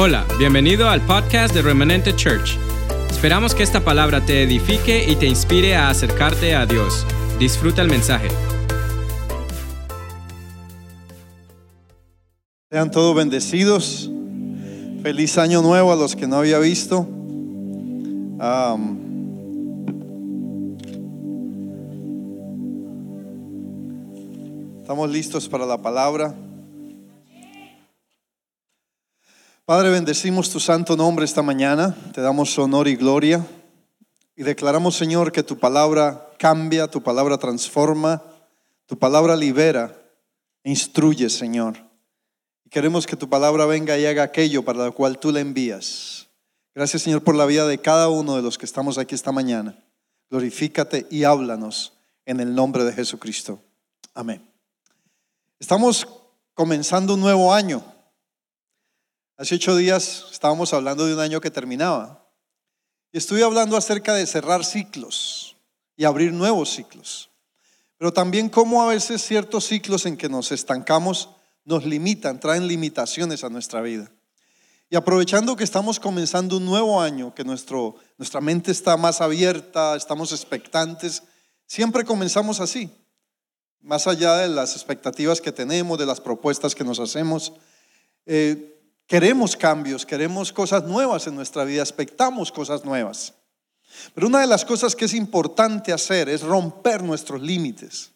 Hola, bienvenido al podcast de Remanente Church. Esperamos que esta palabra te edifique y te inspire a acercarte a Dios. Disfruta el mensaje. Sean todos bendecidos. Feliz año nuevo a los que no había visto. Am, estamos listos para la palabra. Padre, bendecimos tu santo nombre esta mañana. Te damos honor y gloria. Y declaramos, Señor, que tu palabra cambia, tu palabra transforma, tu palabra libera, instruye, Señor. Y queremos que tu palabra venga y haga aquello para lo cual tú la envías. Gracias, Señor, por la vida de cada uno de los que estamos aquí esta mañana. Glorifícate y háblanos en el nombre de Jesucristo. Amén. Estamos comenzando un nuevo año. Hace ocho días estábamos hablando de un año que terminaba. Y estuve hablando acerca de cerrar ciclos y abrir nuevos ciclos. Pero también cómo a veces ciertos ciclos en que nos estancamos nos limitan, traen limitaciones a nuestra vida. Y aprovechando que estamos comenzando un nuevo año, que nuestro, nuestra mente está más abierta, estamos expectantes, siempre comenzamos así. Más allá de las expectativas que tenemos, de las propuestas que nos hacemos. Eh, Queremos cambios, queremos cosas nuevas en nuestra vida, expectamos cosas nuevas. Pero una de las cosas que es importante hacer es romper nuestros límites.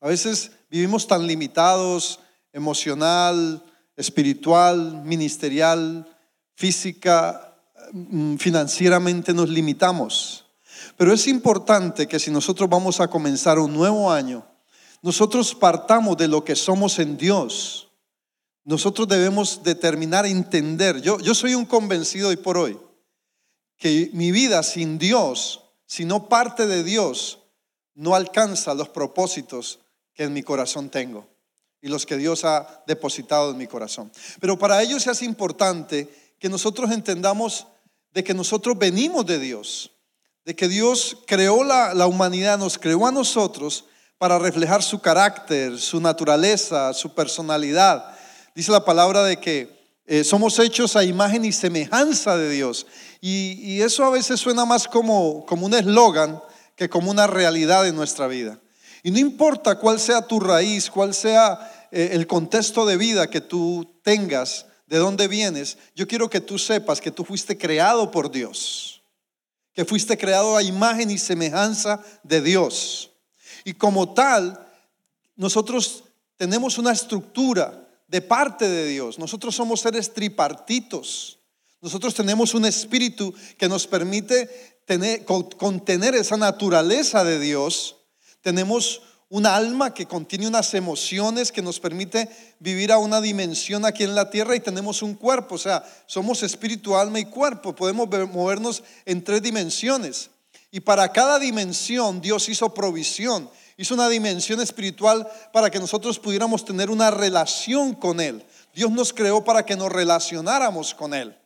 A veces vivimos tan limitados emocional, espiritual, ministerial, física, mm, financieramente nos limitamos. Pero es importante que si nosotros vamos a comenzar un nuevo año, nosotros partamos de lo que somos en Dios nosotros debemos determinar, entender. Yo, yo soy un convencido hoy por hoy que mi vida sin Dios, si no parte de Dios, no alcanza los propósitos que en mi corazón tengo y los que Dios ha depositado en mi corazón. Pero para ello se hace importante que nosotros entendamos de que nosotros venimos de Dios, de que Dios creó la, la humanidad, nos creó a nosotros para reflejar su carácter, su naturaleza, su personalidad Dice la palabra de que eh, somos hechos a imagen y semejanza de Dios. Y, eso a veces suena más como, como un eslogan que como una realidad en nuestra vida. Y no importa cuál sea tu raíz, cuál sea eh, el contexto de vida que tú tengas, de dónde vienes, yo quiero que tú sepas que tú fuiste creado por Dios, que fuiste creado a imagen y semejanza de Dios. Y como tal, nosotros tenemos una estructura de parte de Dios. Nosotros somos seres tripartitos. Nosotros tenemos un espíritu que nos permite tener, contener esa naturaleza de Dios. Tenemos un alma que contiene unas emociones que nos permite vivir a una dimensión aquí en la tierra y tenemos un cuerpo, o sea, somos espíritu, alma y cuerpo, podemos movernos en tres dimensiones. Y para cada dimensión Dios hizo provisión hizo una dimensión espiritual para que nosotros pudiéramos tener una relación con Él. Dios nos creó para que nos relacionáramos con Él.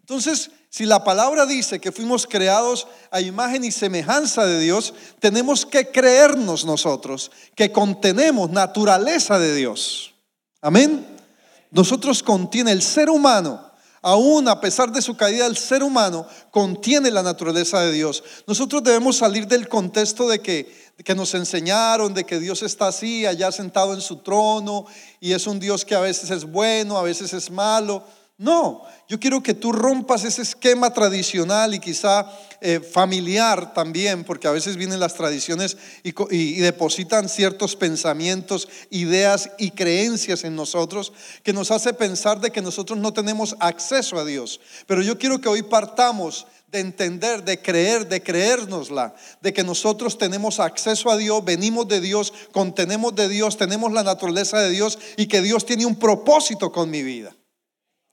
Entonces, si la palabra dice que fuimos creados a imagen y semejanza de Dios, tenemos que creernos nosotros que contenemos naturaleza de Dios. Amén. Nosotros contiene el ser humano aún a pesar de su caída, el ser humano contiene la naturaleza de Dios. Nosotros debemos salir del contexto de que, que nos enseñaron, de que Dios está así, allá sentado en su trono, y es un Dios que a veces es bueno, a veces es malo. No, yo quiero que tú rompas ese esquema tradicional y quizá eh, familiar también, porque a veces vienen las tradiciones y, y, depositan ciertos pensamientos, ideas y creencias en nosotros que nos hace pensar de que nosotros no tenemos acceso a Dios. Pero yo quiero que hoy partamos de entender, de creer, de creérnosla, de que nosotros tenemos acceso a Dios, venimos de Dios, contenemos de Dios, tenemos la naturaleza de Dios y que Dios tiene un propósito con mi vida.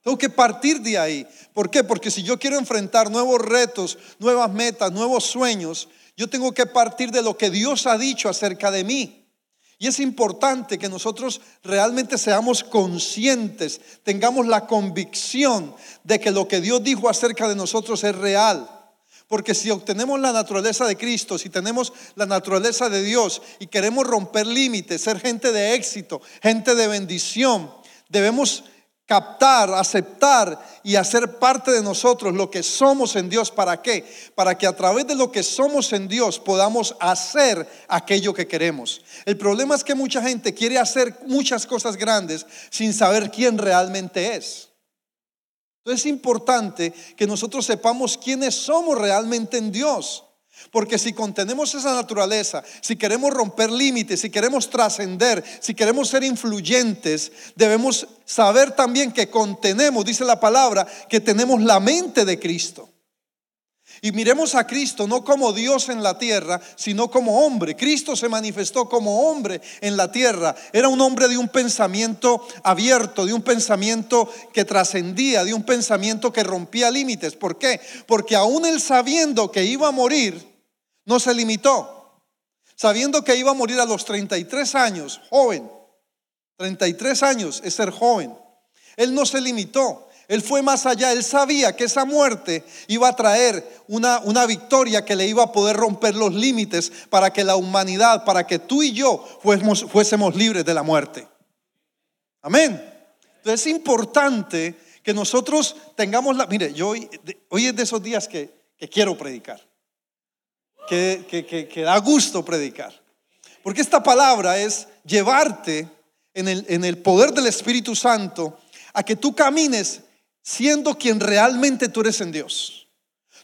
Tengo que partir de ahí. ¿Por qué? Porque si yo quiero enfrentar nuevos retos, nuevas metas, nuevos sueños, yo tengo que partir de lo que Dios ha dicho acerca de mí. Y es importante que nosotros realmente seamos conscientes, tengamos la convicción de que lo que Dios dijo acerca de nosotros es real. Porque si obtenemos la naturaleza de Cristo, si tenemos la naturaleza de Dios y queremos romper límites, ser gente de éxito, gente de bendición, debemos captar, aceptar y hacer parte de nosotros lo que somos en Dios. ¿Para qué? Para que a través de lo que somos en Dios podamos hacer aquello que queremos. El problema es que mucha gente quiere hacer muchas cosas grandes sin saber quién realmente es. Entonces es importante que nosotros sepamos quiénes somos realmente en Dios. Porque si contenemos esa naturaleza, si queremos romper límites, si queremos trascender, si queremos ser influyentes, debemos saber también que contenemos, dice la palabra, que tenemos la mente de Cristo. Y miremos a Cristo no como Dios en la tierra, sino como hombre. Cristo se manifestó como hombre en la tierra. Era un hombre de un pensamiento abierto, de un pensamiento que trascendía, de un pensamiento que rompía límites. ¿Por qué? Porque aún él sabiendo que iba a morir, no se limitó, sabiendo que iba a morir a los 33 años, joven. 33 años es ser joven. Él no se limitó, él fue más allá, él sabía que esa muerte iba a traer una, una, victoria que le iba a poder romper los límites para que la humanidad, para que tú y yo fuésemos, libres de la muerte. Amén. Entonces es importante que nosotros tengamos la... Mire, yo hoy, hoy es de esos días que quiero predicar que, da gusto predicar. Porque esta palabra es llevarte en el, en el poder del Espíritu Santo a que tú camines siendo quien realmente tú eres en Dios.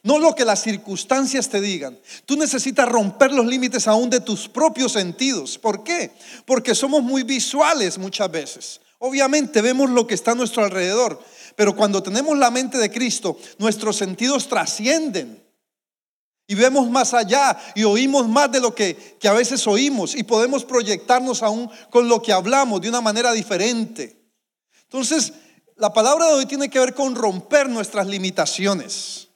No lo que las circunstancias te digan. Tú necesitas romper los límites aún de tus propios sentidos. ¿Por qué? Porque somos muy visuales muchas veces. Obviamente vemos lo que está a nuestro alrededor, pero cuando tenemos la mente de Cristo, nuestros sentidos trascienden. Y vemos más allá y oímos más de lo que, a veces oímos y podemos proyectarnos aún con lo que hablamos de una manera diferente. Entonces, la palabra de hoy tiene que ver con romper nuestras limitaciones.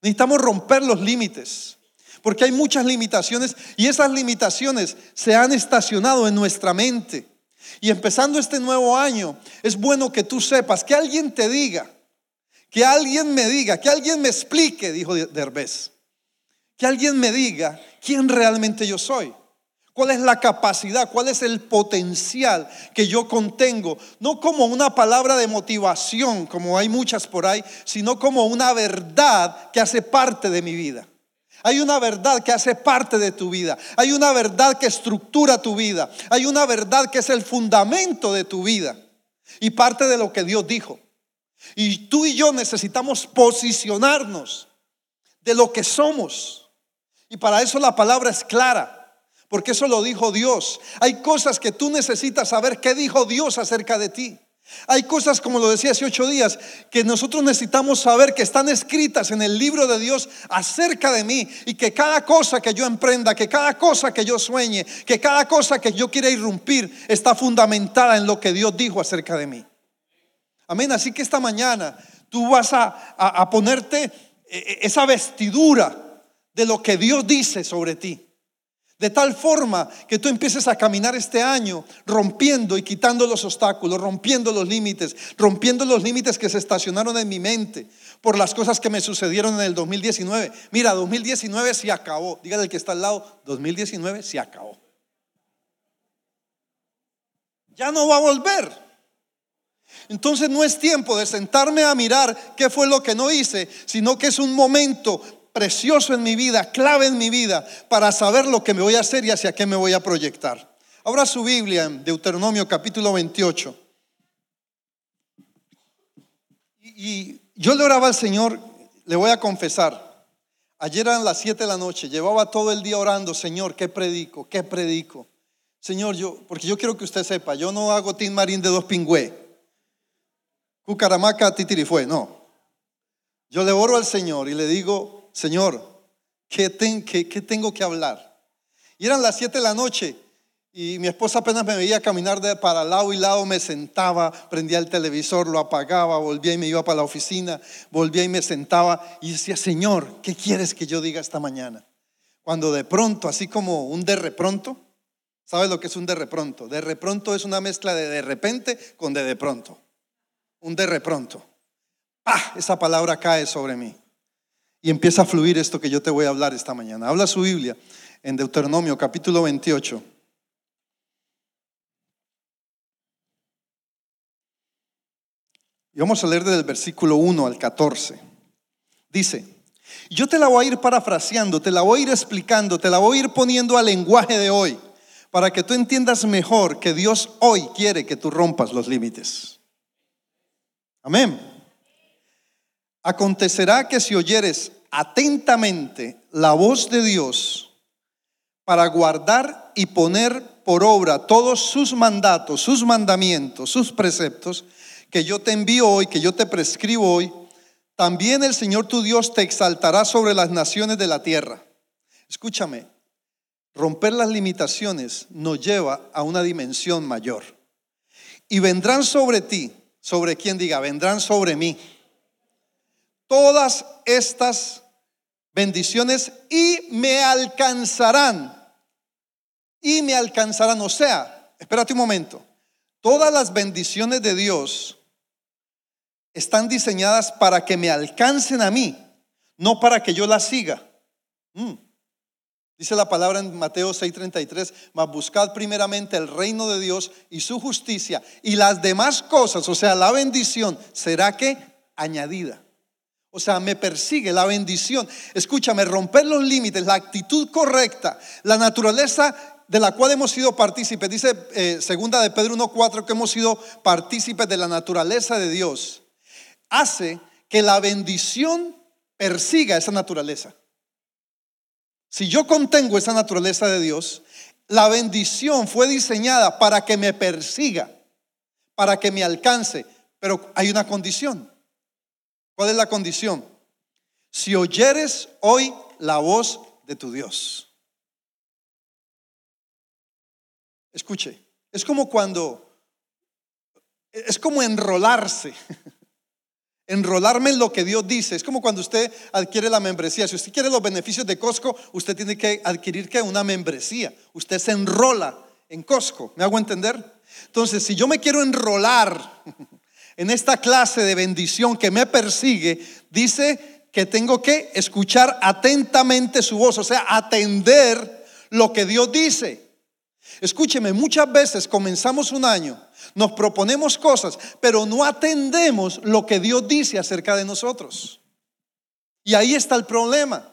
Necesitamos romper los límites, porque hay muchas limitaciones y esas limitaciones se han estacionado en nuestra mente. Y empezando este nuevo año, es bueno que tú sepas, que alguien te diga, que alguien me diga, que alguien me explique, dijo Derbez que alguien me diga quién realmente yo soy. ¿Cuál es la capacidad? ¿Cuál es el potencial que yo contengo? No como una palabra de motivación, como hay muchas por ahí, sino como una verdad que hace parte de mi vida. Hay una verdad que hace parte de tu vida. Hay una verdad que estructura tu vida. Hay una verdad que es el fundamento de tu vida y parte de lo que Dios dijo. Y tú y yo necesitamos posicionarnos de lo que somos. Y para eso la palabra es clara, porque eso lo dijo Dios. Hay cosas que tú necesitas saber qué dijo Dios acerca de ti. Hay cosas, como lo decía hace ocho días, que nosotros necesitamos saber que están escritas en el libro de Dios acerca de mí y que cada cosa que yo emprenda, que cada cosa que yo sueñe, que cada cosa que yo quiera irrumpir está fundamentada en lo que Dios dijo acerca de mí. Amén. Así que esta mañana tú vas a, a ponerte eh, eh, esa vestidura de lo que Dios dice sobre ti. De tal forma que tú empieces a caminar este año rompiendo y quitando los obstáculos, rompiendo los límites, rompiendo los límites que se estacionaron en mi mente por las cosas que me sucedieron en el 2019. Mira, 2019 se acabó. Dígale al que está al lado, 2019 se acabó. Ya no va a volver. Entonces no es tiempo de sentarme a mirar qué fue lo que no hice, sino que es un momento precioso en mi vida, clave en mi vida, para saber lo que me voy a hacer y hacia qué me voy a proyectar. Abra su Biblia en Deuteronomio capítulo 28. Y, yo le oraba al Señor, le voy a confesar, ayer eran las 7 de la noche, llevaba todo el día orando, Señor, ¿qué predico? ¿Qué predico? Señor, yo, porque yo quiero que usted sepa, yo no hago Tim Marín de dos pingüe, cucaramaca, titirifue, no. Yo le oro al Señor y le digo, Señor, ¿qué, tengo que hablar? Y eran las 7 de la noche y mi esposa apenas me veía caminar de para lado y lado, me sentaba, prendía el televisor, lo apagaba, volvía y me iba para la oficina, volvía y me sentaba y decía, Señor, ¿qué quieres que yo diga esta mañana? Cuando de pronto, así como un de repronto, ¿sabes lo que es un de repronto? De repronto es una mezcla de de repente con de de pronto. Un de repronto. ¡Ah! Esa palabra cae sobre mí y empieza a fluir esto que yo te voy a hablar esta mañana. Habla su Biblia en Deuteronomio capítulo 28. Y vamos a leer desde el versículo 1 al 14. Dice, yo te la voy a ir parafraseando, te la voy a ir explicando, te la voy a ir poniendo al lenguaje de hoy, para que tú entiendas mejor que Dios hoy quiere que tú rompas los límites. Amén. Acontecerá que si oyeres atentamente la voz de Dios para guardar y poner por obra todos sus mandatos, sus mandamientos, sus preceptos que yo te envío hoy, que yo te prescribo hoy, también el Señor tu Dios te exaltará sobre las naciones de la tierra. Escúchame, romper las limitaciones nos lleva a una dimensión mayor. Y vendrán sobre ti, sobre quien diga, vendrán sobre mí, todas estas bendiciones y me alcanzarán. Y me alcanzarán. O sea, espérate un momento. Todas las bendiciones de Dios están diseñadas para que me alcancen a mí, no para que yo las siga. Mm. Dice la palabra en Mateo 6:33, mas buscad primeramente el reino de Dios y su justicia y las demás cosas, o sea, la bendición, será que añadida. O sea, me persigue la bendición. Escúchame, romper los límites, la actitud correcta, la naturaleza de la cual hemos sido partícipes. Dice eh, segunda de Pedro 1.4 que hemos sido partícipes de la naturaleza de Dios hace que la bendición persiga esa naturaleza. Si yo contengo esa naturaleza de Dios, la bendición fue diseñada para que me persiga, para que me alcance, pero hay una condición. ¿Cuál es la condición? Si oyeres hoy la voz de tu Dios. Escuche, es como cuando, es como enrolarse. enrolarme en lo que Dios dice. Es como cuando usted adquiere la membresía. Si usted quiere los beneficios de Costco, usted tiene que adquirir que una membresía. Usted se enrola en Costco. ¿Me hago entender? Entonces, si yo me quiero enrolar en esta clase de bendición que me persigue, dice que tengo que escuchar atentamente su voz, o sea, atender lo que Dios dice. Escúcheme, muchas veces comenzamos un año nos proponemos cosas, pero no atendemos lo que Dios dice acerca de nosotros. Y ahí está el problema.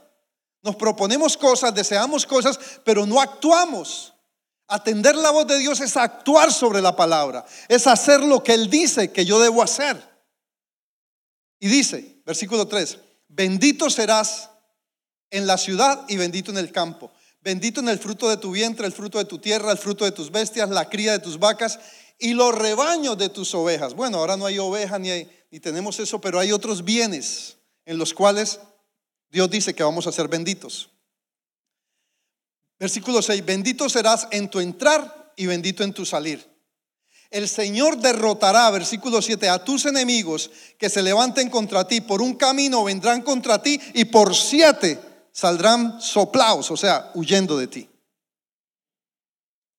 Nos proponemos cosas, deseamos cosas, pero no actuamos. Atender la voz de Dios es actuar sobre la palabra, es hacer lo que Él dice que yo debo hacer. Y dice, versículo 3, bendito serás en la ciudad y bendito en el campo. Bendito en el fruto de tu vientre, el fruto de tu tierra, el fruto de tus bestias, la cría de tus vacas y los rebaños de tus ovejas. Bueno, ahora no hay ovejas ni, ni tenemos eso, pero hay otros bienes en los cuales Dios dice que vamos a ser benditos. Versículo 6, bendito serás en tu entrar y bendito en tu salir. El Señor derrotará, versículo 7, a tus enemigos que se levanten contra ti. Por un camino vendrán contra ti y por siete saldrán soplaos, o sea, huyendo de ti.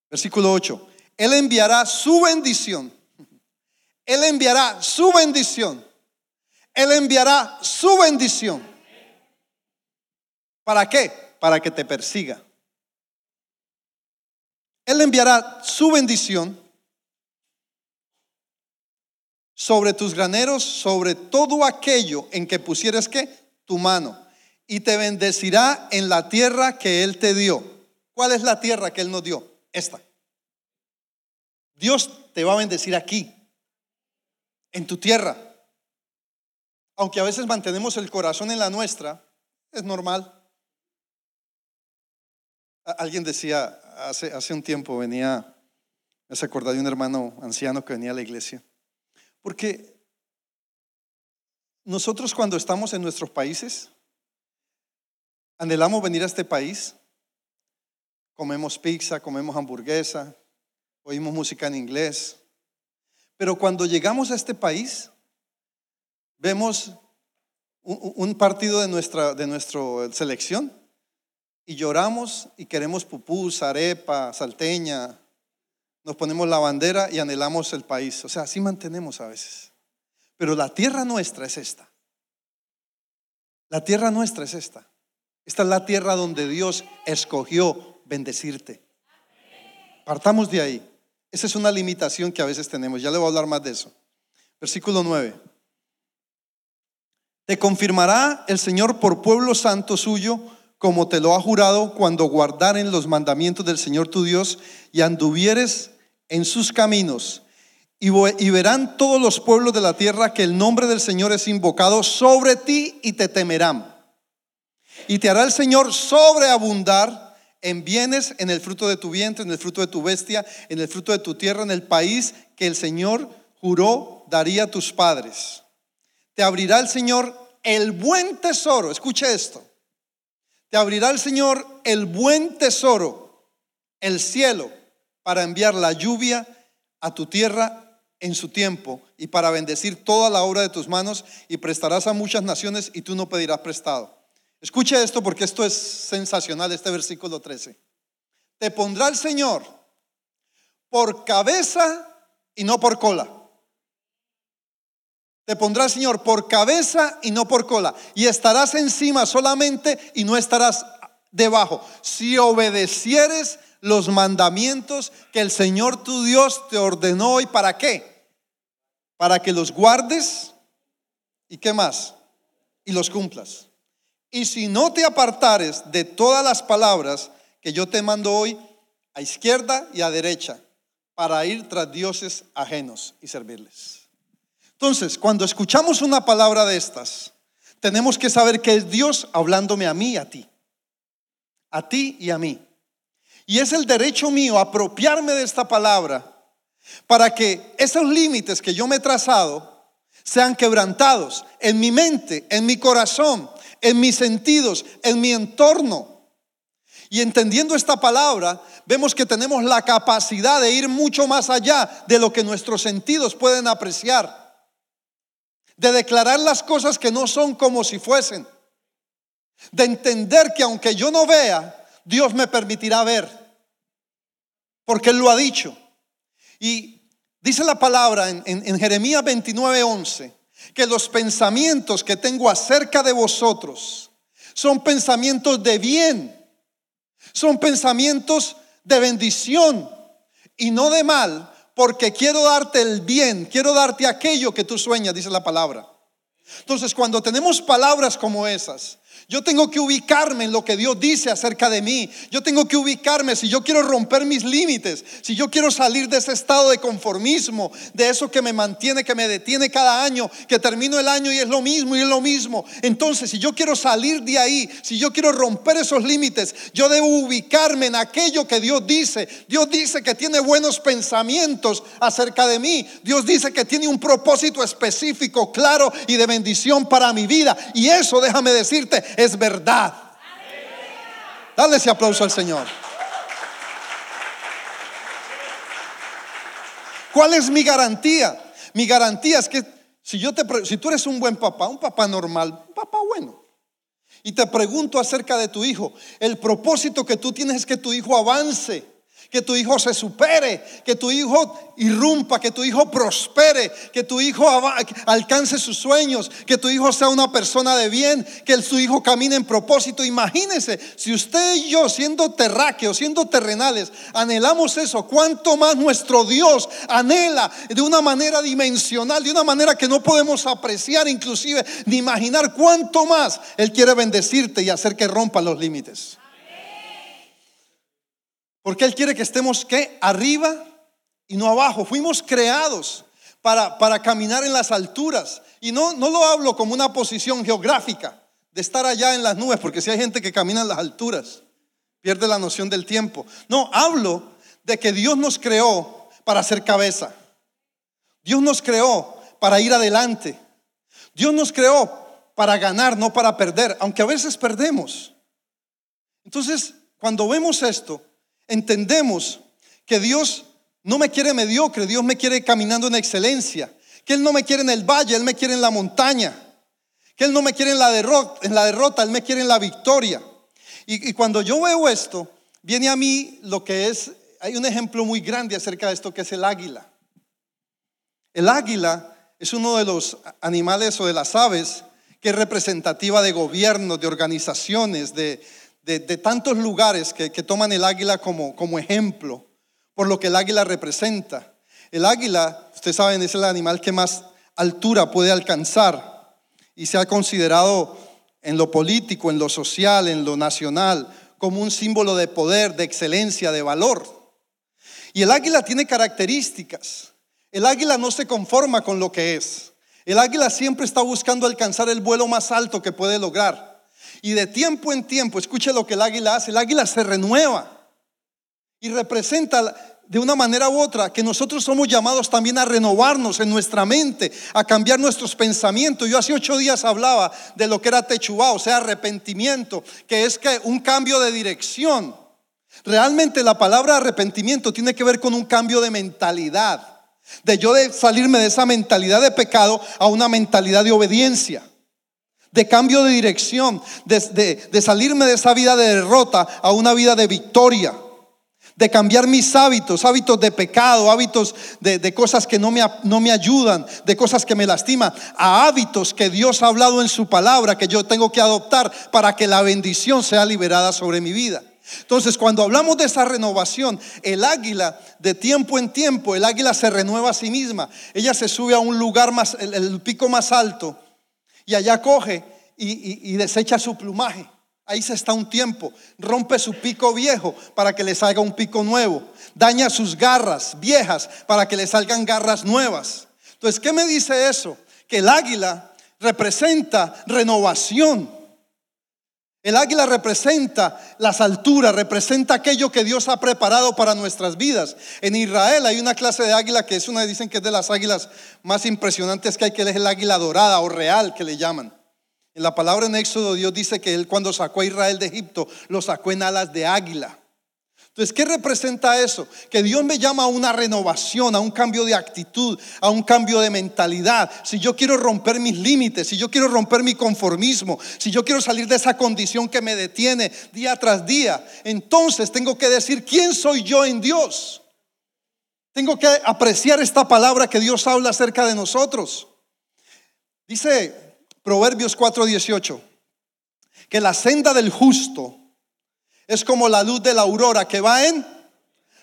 Versículo 8, él enviará su bendición. Él enviará su bendición. Él enviará su bendición. ¿Para qué? Para que te persiga. Él enviará su bendición sobre tus graneros, sobre todo aquello en que pusieras que tu mano, y te bendecirá en la tierra que Él te dio. ¿Cuál es la tierra que Él nos dio? Esta. Dios te va a bendecir aquí, en tu tierra. Aunque a veces mantenemos el corazón en la nuestra, es normal. Alguien decía hace, un tiempo, venía, me se acordaba de un hermano anciano que venía a la iglesia. Porque nosotros cuando estamos en nuestros países, anhelamos venir a este país, comemos pizza, comemos hamburguesa, oímos música en inglés. Pero cuando llegamos a este país, vemos un, partido de nuestra, de nuestra selección y lloramos y queremos pupús, arepa, salteña, nos ponemos la bandera y anhelamos el país. O sea, así mantenemos a veces. Pero la tierra nuestra es esta. La tierra nuestra es esta. Esta es la tierra donde Dios escogió bendecirte. Partamos de ahí. Esa es una limitación que a veces tenemos. Ya le voy a hablar más de eso. Versículo 9. Te confirmará el Señor por pueblo santo suyo, como te lo ha jurado, cuando guardaren los mandamientos del Señor tu Dios y anduvieres en sus caminos. Y, verán todos los pueblos de la tierra que el nombre del Señor es invocado sobre ti y te temerán. Y te hará el Señor sobreabundar en bienes, en el fruto de tu vientre, en el fruto de tu bestia, en el fruto de tu tierra, en el país que el Señor juró daría a tus padres. Te abrirá el Señor el buen tesoro, escuche esto. Te abrirá el Señor el buen tesoro, el cielo, para enviar la lluvia a tu tierra en su tiempo y para bendecir toda la obra de tus manos y prestarás a muchas naciones y tú no pedirás prestado. Escuche esto porque esto es sensacional, este versículo 13. Te pondrá el Señor por cabeza y no por cola. Te pondrá Señor por cabeza y no por cola. Y estarás encima solamente y no estarás debajo. Si obedecieres los mandamientos que el Señor tu Dios te ordenó. ¿Y para qué? Para que los guardes. ¿Y qué más? Y los cumplas. Y si no te apartares de todas las palabras que yo te mando hoy, a izquierda y a derecha, para ir tras dioses ajenos y servirles. Entonces, cuando escuchamos una palabra de estas, tenemos que saber que es Dios hablándome a mí y a ti. A ti y a mí. Y es el derecho mío apropiarme de esta palabra para que esos límites que yo me he trazado sean quebrantados en mi mente, en mi corazón, en mis sentidos, en mi entorno. Y entendiendo esta palabra, vemos que tenemos la capacidad de ir mucho más allá de lo que nuestros sentidos pueden apreciar. De declarar las cosas que no son como si fuesen. De entender que aunque yo no vea, Dios me permitirá ver. Porque Él lo ha dicho. Y dice la palabra en, Jeremías 29, 11 que los pensamientos que tengo acerca de vosotros son pensamientos de bien, son pensamientos de bendición y no de mal, porque quiero darte el bien, quiero darte aquello que tú sueñas, dice la palabra. Entonces, cuando tenemos palabras como esas, yo tengo que ubicarme en lo que Dios dice acerca de mí. Yo tengo que ubicarme si yo quiero romper mis límites, si yo quiero salir de ese estado de conformismo, de eso que me mantiene, que me detiene cada año, que termino el año y es lo mismo y es lo mismo. Entonces, si yo quiero salir de ahí, si yo quiero romper esos límites, yo debo ubicarme en aquello que Dios dice. Dios dice que tiene buenos pensamientos acerca de mí. Dios dice que tiene un propósito específico, claro y de bendición para mi vida. Y eso, déjame decirte, es verdad. Dale ese aplauso al Señor. ¿Cuál es mi garantía? Mi garantía es que si, yo te, si tú eres un buen papá, un papá normal, un papá bueno, y te pregunto acerca de tu hijo, el propósito que tú tienes es que tu hijo avance que tu hijo se supere, que tu hijo irrumpa, que tu hijo prospere, que tu hijo alcance sus sueños, que tu hijo sea una persona de bien, que su hijo camine en propósito. Imagínese, si usted y yo, siendo terráqueos, siendo terrenales, anhelamos eso, cuánto más nuestro Dios anhela de una manera dimensional, de una manera que no podemos apreciar inclusive, ni imaginar cuánto más Él quiere bendecirte y hacer que rompan los límites. Porque Él quiere que estemos ¿qué? arriba y no abajo. Fuimos creados para, para caminar en las alturas. Y no, no lo hablo como una posición geográfica de estar allá en las nubes, porque si hay gente que camina en las alturas, pierde la noción del tiempo. No, hablo de que Dios nos creó para ser cabeza. Dios nos creó para ir adelante. Dios nos creó para ganar, no para perder, aunque a veces perdemos. Entonces, cuando vemos esto, entendemos que Dios no me quiere mediocre, Dios me quiere caminando en excelencia, que Él no me quiere en el valle, Él me quiere en la montaña, que Él no me quiere en la derrota, en la derrota Él me quiere en la victoria. Y, y cuando yo veo esto, viene a mí lo que es, hay un ejemplo muy grande acerca de esto que es el águila. El águila es uno de los animales o de las aves que es representativa de gobiernos, de organizaciones, de, de, tantos lugares que, toman el águila como, ejemplo por lo que el águila representa. El águila, ustedes saben, es el animal que más altura puede alcanzar. y se ha considerado en lo político, en lo social, en lo nacional, como un símbolo de poder, de excelencia, de valor. Y el águila tiene características. El águila no se conforma con lo que es. El águila siempre está buscando alcanzar el vuelo más alto que puede lograr. Y de tiempo en tiempo, escuche lo que el águila hace, el águila se renueva y representa de una manera u otra que nosotros somos llamados también a renovarnos en nuestra mente, a cambiar nuestros pensamientos. Yo hace ocho días hablaba de lo que era techubá, o sea, arrepentimiento, que es que un cambio de dirección. Realmente la palabra arrepentimiento tiene que ver con un cambio de mentalidad, de yo de salirme de esa mentalidad de pecado a una mentalidad de obediencia de cambio de dirección, de, salirme de esa vida de derrota a una vida de victoria de cambiar mis hábitos, hábitos de pecado, hábitos de, cosas que no me, no me ayudan, de cosas que me lastiman, a hábitos que Dios ha hablado en su palabra que yo tengo que adoptar para que la bendición sea liberada sobre mi vida. Entonces, cuando hablamos de esa renovación, el águila de tiempo en tiempo, el águila se renueva a sí misma. Ella se sube a un lugar más, el, pico más alto, y allá coge y desecha su plumaje. Ahí se está un tiempo. Rompe su pico viejo para que le salga un pico nuevo. Daña sus garras viejas para que le salgan garras nuevas. Entonces, ¿qué me dice eso? Que el águila representa renovación. El águila representa las alturas, representa aquello que Dios ha preparado para nuestras vidas. En Israel hay una clase de águila que es una, dicen que es de las águilas más impresionantes que hay, que es el águila dorada o real que le llaman. En la palabra en Éxodo Dios dice que Él cuando sacó a Israel de Egipto, lo sacó en alas de águila. Entonces, ¿qué representa eso? Que Dios me llama a una renovación, a un cambio de actitud, a un cambio de mentalidad. Si yo quiero romper mis límites, si yo quiero romper mi conformismo, si yo quiero salir de esa condición que me detiene día tras día, entonces tengo que decir, ¿quién soy yo en Dios? Tengo que apreciar esta palabra que Dios habla acerca de nosotros. Dice Proverbios 4:18, que la senda del justo es como la luz de la aurora que va en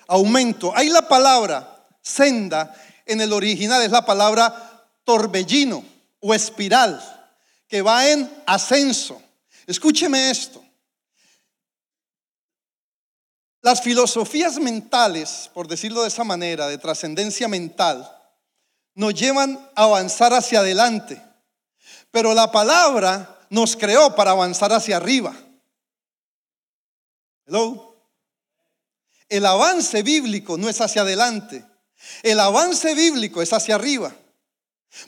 aumento. Hay la palabra senda en el original, es la palabra torbellino o espiral, que va en ascenso. Escúcheme esto. Las filosofías mentales, por decirlo de esa manera, de trascendencia mental, nos llevan a avanzar hacia adelante. Pero la palabra nos creó para avanzar hacia arriba. Hello. El avance bíblico no es hacia adelante. El avance bíblico es hacia arriba.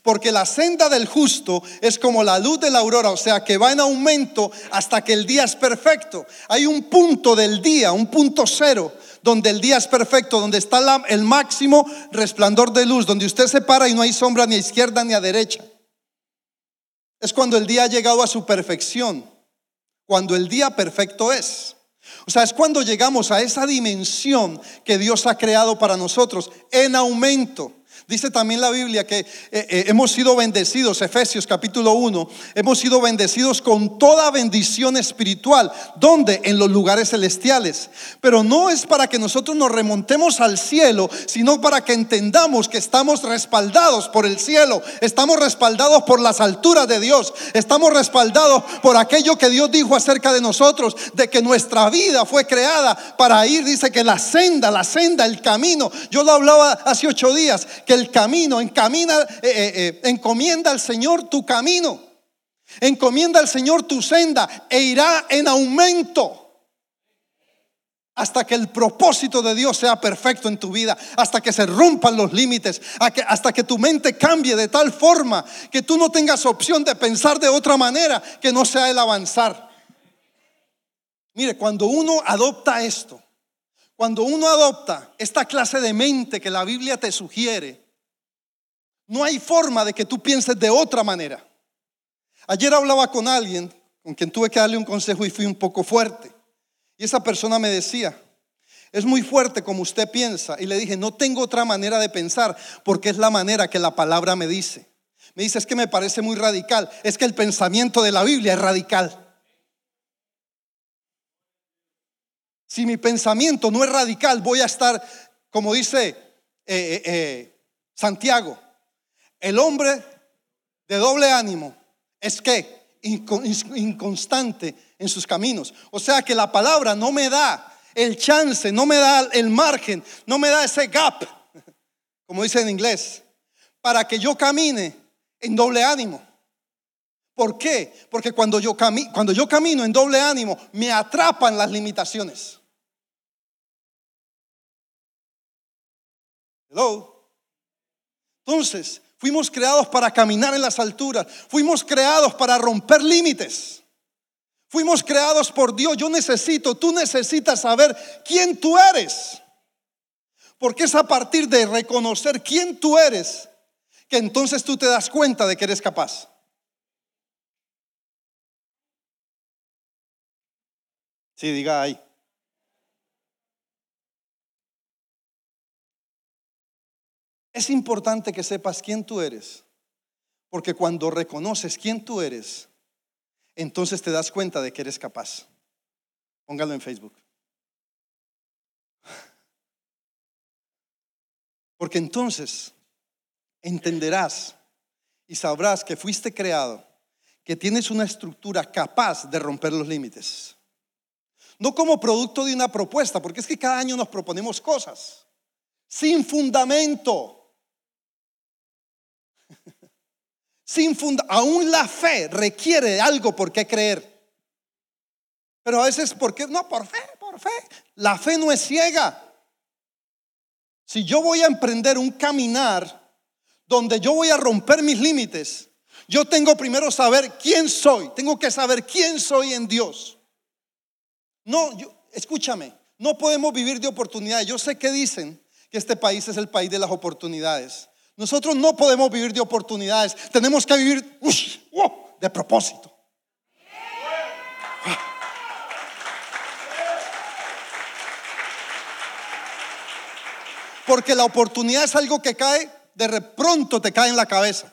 Porque la senda del justo es como la luz de la aurora, o sea, que va en aumento hasta que el día es perfecto. Hay un punto del día, un punto cero, donde el día es perfecto, donde está el máximo resplandor de luz, donde usted se para y no hay sombra ni a izquierda ni a derecha. Es cuando el día ha llegado a su perfección, cuando el día perfecto es. O sea, es cuando llegamos a esa dimensión que Dios ha creado para nosotros en aumento. Dice también la Biblia que eh, eh, hemos sido bendecidos, Efesios capítulo 1, hemos sido bendecidos con toda bendición espiritual. ¿Dónde? En los lugares celestiales. Pero no es para que nosotros nos remontemos al cielo, sino para que entendamos que estamos respaldados por el cielo, estamos respaldados por las alturas de Dios, estamos respaldados por aquello que Dios dijo acerca de nosotros, de que nuestra vida fue creada para ir, dice que la senda, la senda, el camino. Yo lo hablaba hace ocho días, que camino, encamina, eh, eh, eh, encomienda al Señor tu camino, encomienda al Señor tu senda e irá en aumento hasta que el propósito de Dios sea perfecto en tu vida, hasta que se rompan los límites, hasta que tu mente cambie de tal forma que tú no tengas opción de pensar de otra manera que no sea el avanzar. Mire, cuando uno adopta esto, cuando uno adopta esta clase de mente que la Biblia te sugiere, no hay forma de que tú pienses de otra manera. Ayer hablaba con alguien con quien tuve que darle un consejo y fui un poco fuerte. Y esa persona me decía, es muy fuerte como usted piensa. Y le dije, no tengo otra manera de pensar porque es la manera que la palabra me dice. Me dice, es que me parece muy radical. Es que el pensamiento de la Biblia es radical. Si mi pensamiento no es radical, voy a estar, como dice eh, eh, eh, Santiago, el hombre de doble ánimo es que inconstante en sus caminos. O sea que la palabra no me da el chance, no me da el margen, no me da ese gap, como dice en inglés, para que yo camine en doble ánimo. ¿Por qué? Porque cuando yo, cuando yo camino en doble ánimo, me atrapan las limitaciones. Hello. Entonces, fuimos creados para caminar en las alturas. Fuimos creados para romper límites. Fuimos creados por Dios. Yo necesito, tú necesitas saber quién tú eres. Porque es a partir de reconocer quién tú eres que entonces tú te das cuenta de que eres capaz. Sí, diga ahí. Es importante que sepas quién tú eres, porque cuando reconoces quién tú eres, entonces te das cuenta de que eres capaz. Póngalo en Facebook. Porque entonces entenderás y sabrás que fuiste creado, que tienes una estructura capaz de romper los límites. No como producto de una propuesta, porque es que cada año nos proponemos cosas sin fundamento. Sin funda aún la fe requiere algo por qué creer. Pero a veces, ¿por qué? No, por fe, por fe. La fe no es ciega. Si yo voy a emprender un caminar donde yo voy a romper mis límites, yo tengo primero saber quién soy. Tengo que saber quién soy en Dios. No, escúchame, no podemos vivir de oportunidades. Yo sé que dicen que este país es el país de las oportunidades. Nosotros no podemos vivir de oportunidades. Tenemos que vivir de propósito. Porque la oportunidad es algo que cae, de pronto te cae en la cabeza.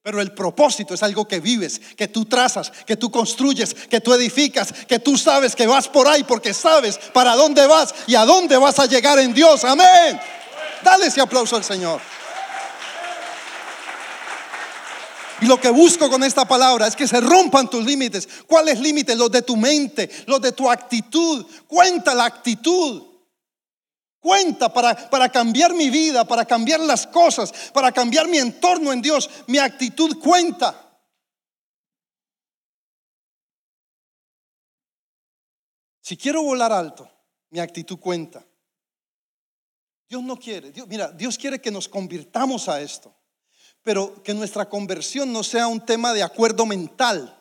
Pero el propósito es algo que vives, que tú trazas, que tú construyes, que tú edificas, que tú sabes que vas por ahí porque sabes para dónde vas y a dónde vas a llegar en Dios. Amén. Dale ese aplauso al Señor. Y lo que busco con esta palabra es que se rompan tus límites. ¿Cuáles límites? Los de tu mente, los de tu actitud. Cuenta la actitud cuenta para, para cambiar mi vida, para cambiar las cosas, para cambiar mi entorno en Dios. Mi actitud cuenta. Si quiero volar alto, mi actitud cuenta. Dios no quiere, mira, Dios quiere que nos convirtamos a esto, pero que nuestra conversión no sea un tema de acuerdo mental.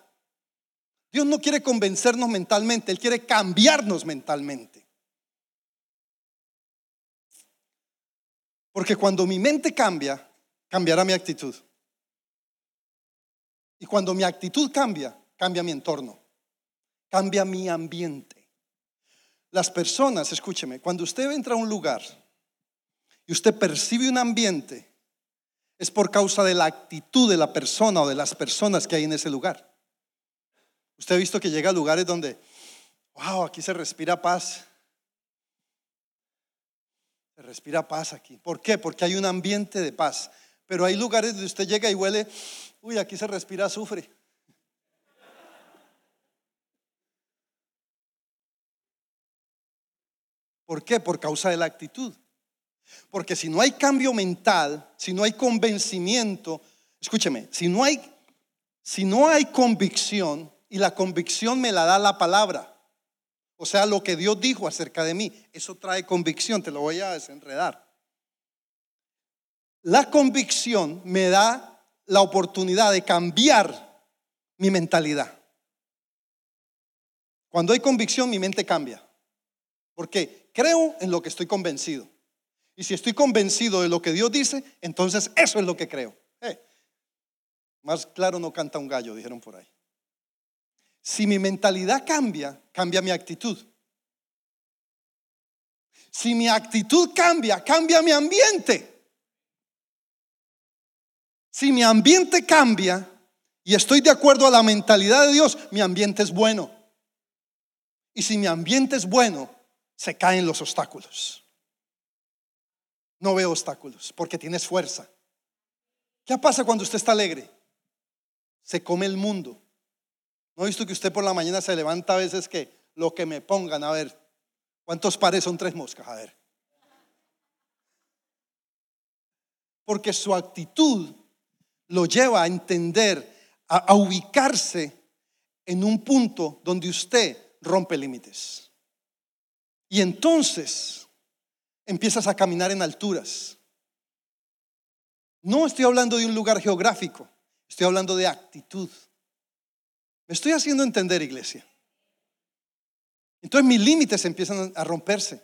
Dios no quiere convencernos mentalmente, Él quiere cambiarnos mentalmente. Porque cuando mi mente cambia, cambiará mi actitud. Y cuando mi actitud cambia, cambia mi entorno, cambia mi ambiente. Las personas, escúcheme, cuando usted entra a un lugar y usted percibe un ambiente, es por causa de la actitud de la persona o de las personas que hay en ese lugar. Usted ha visto que llega a lugares donde, wow, aquí se respira paz. Se respira paz aquí. ¿Por qué? Porque hay un ambiente de paz. Pero hay lugares donde usted llega y huele, uy, aquí se respira azufre. ¿Por qué? Por causa de la actitud. Porque si no hay cambio mental, si no hay convencimiento, escúcheme, si no hay si no hay convicción y la convicción me la da la palabra, o sea, lo que Dios dijo acerca de mí, eso trae convicción, te lo voy a desenredar. La convicción me da la oportunidad de cambiar mi mentalidad. Cuando hay convicción, mi mente cambia. Porque creo en lo que estoy convencido. Y si estoy convencido de lo que Dios dice, entonces eso es lo que creo. Más claro no canta un gallo, dijeron por ahí. Si mi mentalidad cambia, cambia mi actitud. Si mi actitud cambia, cambia mi ambiente. Si mi ambiente cambia y estoy de acuerdo a la mentalidad de Dios, mi ambiente es bueno. Y si mi ambiente es bueno, se caen los obstáculos. No veo obstáculos porque tienes fuerza. ¿Qué pasa cuando usted está alegre? se come el mundo. ¿No ha visto que usted por la mañana se levanta a veces que lo que me pongan, a ver, ¿cuántos pares son tres moscas? A ver. Porque su actitud lo lleva a entender, a, a ubicarse en un punto donde usted rompe límites. Y entonces empiezas a caminar en alturas. No estoy hablando de un lugar geográfico, estoy hablando de actitud. Me estoy haciendo entender, iglesia. Entonces mis límites empiezan a romperse.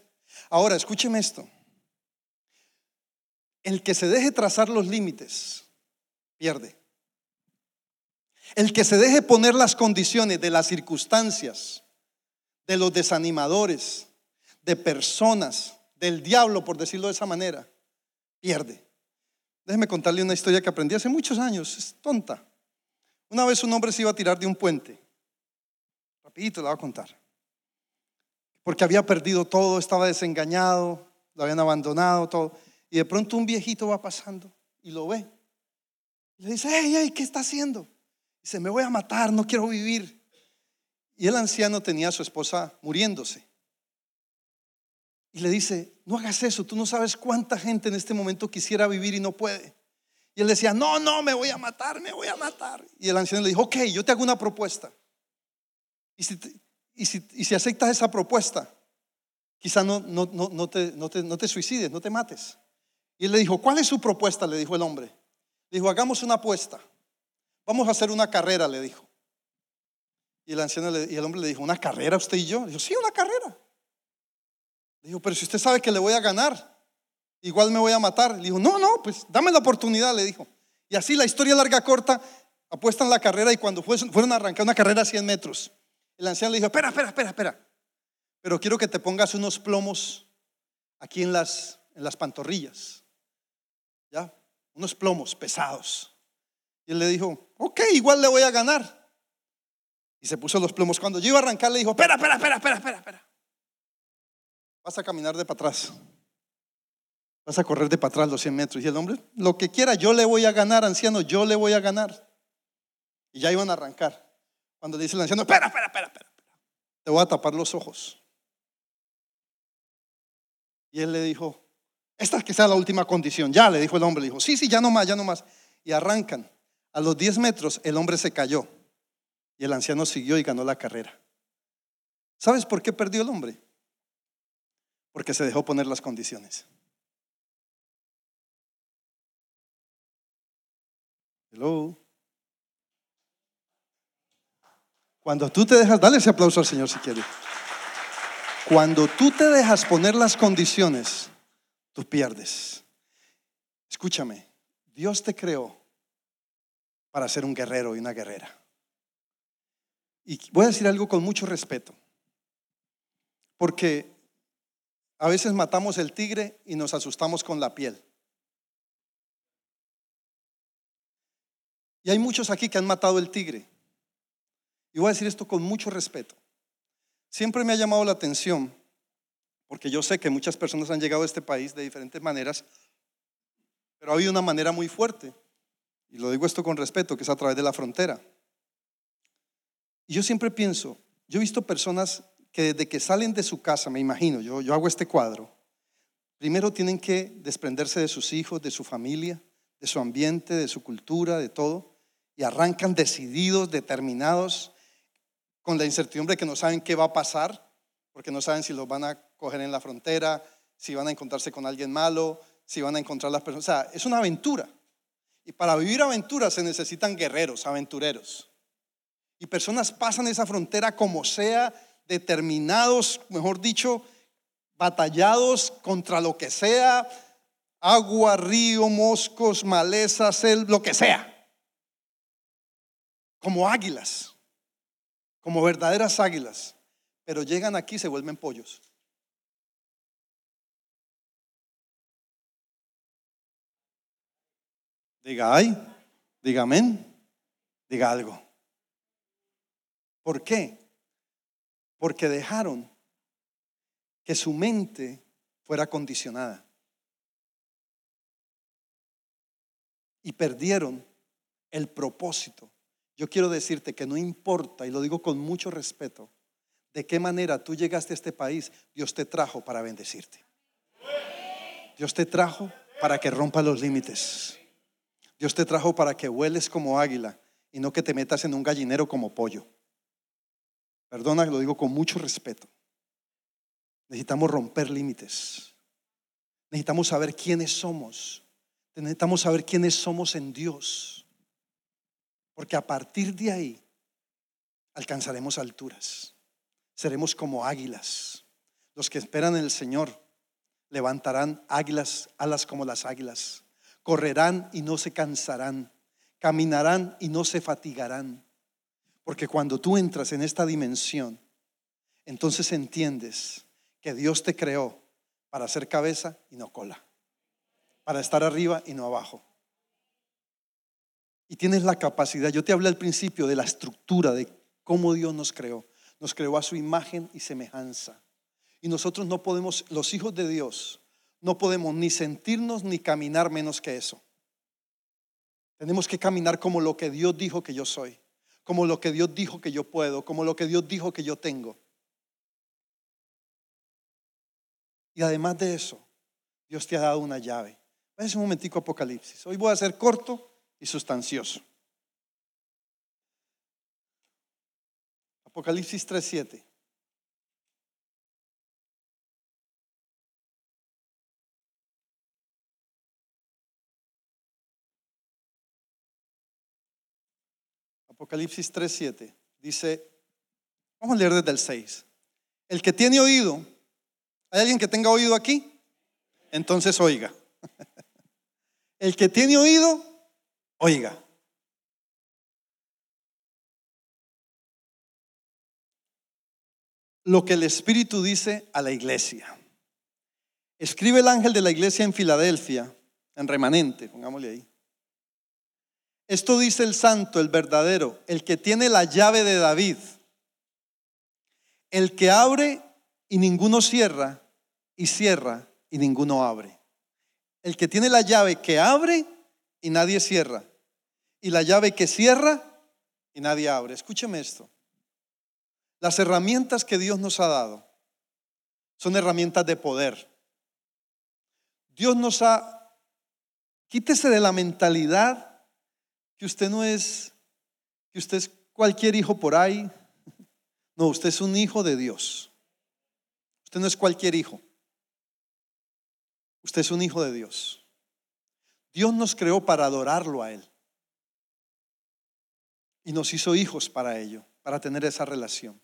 Ahora, escúcheme esto. El que se deje trazar los límites, pierde. El que se deje poner las condiciones de las circunstancias, de los desanimadores, de personas, del diablo, por decirlo de esa manera, pierde. Déjeme contarle una historia que aprendí hace muchos años, es tonta. Una vez un hombre se iba a tirar de un puente. Rapidito la voy a contar. Porque había perdido todo, estaba desengañado, lo habían abandonado, todo. Y de pronto un viejito va pasando y lo ve. Le dice, hey, hey, ¿qué está haciendo? Dice, me voy a matar, no quiero vivir. Y el anciano tenía a su esposa muriéndose. Y le dice, no hagas eso, tú no sabes cuánta gente en este momento quisiera vivir y no puede. Y él decía, no, no, me voy a matar, me voy a matar. Y el anciano le dijo, ok, yo te hago una propuesta. Y si, y si, y si aceptas esa propuesta, quizá no, no, no, no, te, no, te, no te suicides, no te mates. Y él le dijo, ¿cuál es su propuesta? Le dijo el hombre. Le dijo, hagamos una apuesta. Vamos a hacer una carrera, le dijo. Y el anciano y el hombre le dijo, ¿una carrera usted y yo? Le dijo, sí, una carrera. Dijo, pero si usted sabe que le voy a ganar, igual me voy a matar. Le dijo, no, no, pues dame la oportunidad, le dijo. Y así la historia larga, corta, apuestan la carrera y cuando fueron a arrancar una carrera a 100 metros, el anciano le dijo, espera, espera, espera, espera. Pero quiero que te pongas unos plomos aquí en las, en las pantorrillas. ¿Ya? Unos plomos pesados. Y él le dijo, ok, igual le voy a ganar. Y se puso los plomos. Cuando yo iba a arrancar, le dijo, espera, espera, espera, espera, espera. Vas a caminar de para atrás. Vas a correr de para atrás los 100 metros. Y el hombre, lo que quiera, yo le voy a ganar, anciano, yo le voy a ganar. Y ya iban a arrancar. Cuando le dice el anciano, espera, espera, espera, espera. Te voy a tapar los ojos. Y él le dijo, esta es que sea la última condición. Ya, le dijo el hombre. Le dijo, sí, sí, ya no más, ya no más. Y arrancan. A los 10 metros el hombre se cayó. Y el anciano siguió y ganó la carrera. ¿Sabes por qué perdió el hombre? Porque se dejó poner las condiciones. Hello. Cuando tú te dejas, dale ese aplauso al Señor si quieres. Cuando tú te dejas poner las condiciones, tú pierdes. Escúchame, Dios te creó para ser un guerrero y una guerrera. Y voy a decir algo con mucho respeto, porque a veces matamos el tigre y nos asustamos con la piel. Y hay muchos aquí que han matado el tigre. Y voy a decir esto con mucho respeto. Siempre me ha llamado la atención, porque yo sé que muchas personas han llegado a este país de diferentes maneras, pero ha habido una manera muy fuerte, y lo digo esto con respeto, que es a través de la frontera. Y yo siempre pienso, yo he visto personas que desde que salen de su casa, me imagino, yo, yo hago este cuadro, primero tienen que desprenderse de sus hijos, de su familia, de su ambiente, de su cultura, de todo, y arrancan decididos, determinados, con la incertidumbre que no saben qué va a pasar, porque no saben si los van a coger en la frontera, si van a encontrarse con alguien malo, si van a encontrar las personas. O sea, es una aventura. Y para vivir aventuras se necesitan guerreros, aventureros. Y personas pasan esa frontera como sea, determinados, mejor dicho, batallados contra lo que sea, agua, río, moscos, malezas, lo que sea. Como águilas, como verdaderas águilas, pero llegan aquí y se vuelven pollos. Diga ay, diga amén, diga algo. ¿Por qué? Porque dejaron que su mente fuera condicionada. Y perdieron el propósito. yo quiero decirte que no importa, y lo digo con mucho respeto, de qué manera tú llegaste a este país, Dios te trajo para bendecirte. Dios te trajo para que rompa los límites. Dios te trajo para que hueles como águila y no que te metas en un gallinero como pollo. Perdona, lo digo con mucho respeto. Necesitamos romper límites. Necesitamos saber quiénes somos. Necesitamos saber quiénes somos en Dios. Porque a partir de ahí alcanzaremos alturas. Seremos como águilas. Los que esperan en el Señor levantarán águilas, alas como las águilas. Correrán y no se cansarán. Caminarán y no se fatigarán. Porque cuando tú entras en esta dimensión, entonces entiendes que Dios te creó para ser cabeza y no cola, para estar arriba y no abajo. Y tienes la capacidad, yo te hablé al principio de la estructura de cómo Dios nos creó. Nos creó a su imagen y semejanza. Y nosotros no podemos, los hijos de Dios, no podemos ni sentirnos ni caminar menos que eso. Tenemos que caminar como lo que Dios dijo que yo soy como lo que Dios dijo que yo puedo, como lo que Dios dijo que yo tengo. Y además de eso, Dios te ha dado una llave. Es un momentico Apocalipsis. Hoy voy a ser corto y sustancioso. Apocalipsis 3:7. Apocalipsis 3:7 dice, vamos a leer desde el 6. El que tiene oído, ¿hay alguien que tenga oído aquí? Entonces oiga. El que tiene oído, oiga. Lo que el Espíritu dice a la iglesia. Escribe el ángel de la iglesia en Filadelfia, en remanente, pongámosle ahí. Esto dice el santo, el verdadero, el que tiene la llave de David, el que abre y ninguno cierra, y cierra y ninguno abre. El que tiene la llave que abre y nadie cierra, y la llave que cierra y nadie abre. Escúcheme esto. Las herramientas que Dios nos ha dado son herramientas de poder. Dios nos ha, quítese de la mentalidad que usted no es, que usted es cualquier hijo por ahí. No, usted es un hijo de Dios. Usted no es cualquier hijo. Usted es un hijo de Dios. Dios nos creó para adorarlo a Él. Y nos hizo hijos para ello, para tener esa relación.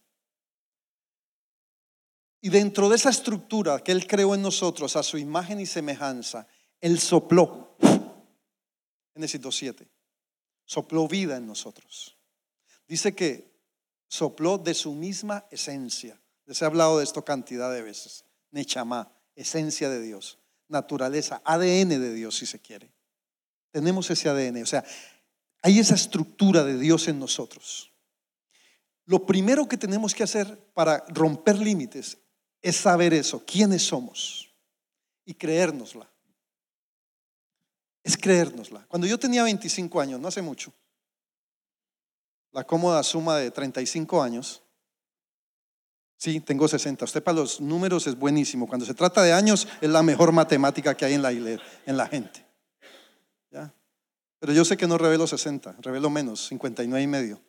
Y dentro de esa estructura que Él creó en nosotros, a su imagen y semejanza, Él sopló. Génesis 2.7 sopló vida en nosotros. Dice que sopló de su misma esencia. Les he hablado de esto cantidad de veces. Nechamá, esencia de Dios, naturaleza, ADN de Dios si se quiere. Tenemos ese ADN, o sea, hay esa estructura de Dios en nosotros. Lo primero que tenemos que hacer para romper límites es saber eso, quiénes somos y creérnosla es creérnosla. Cuando yo tenía 25 años, no hace mucho, la cómoda suma de 35 años, sí, tengo 60. Usted para los números es buenísimo. Cuando se trata de años, es la mejor matemática que hay en la, en la gente. ¿Ya? Pero yo sé que no revelo 60, revelo menos, 59 y medio.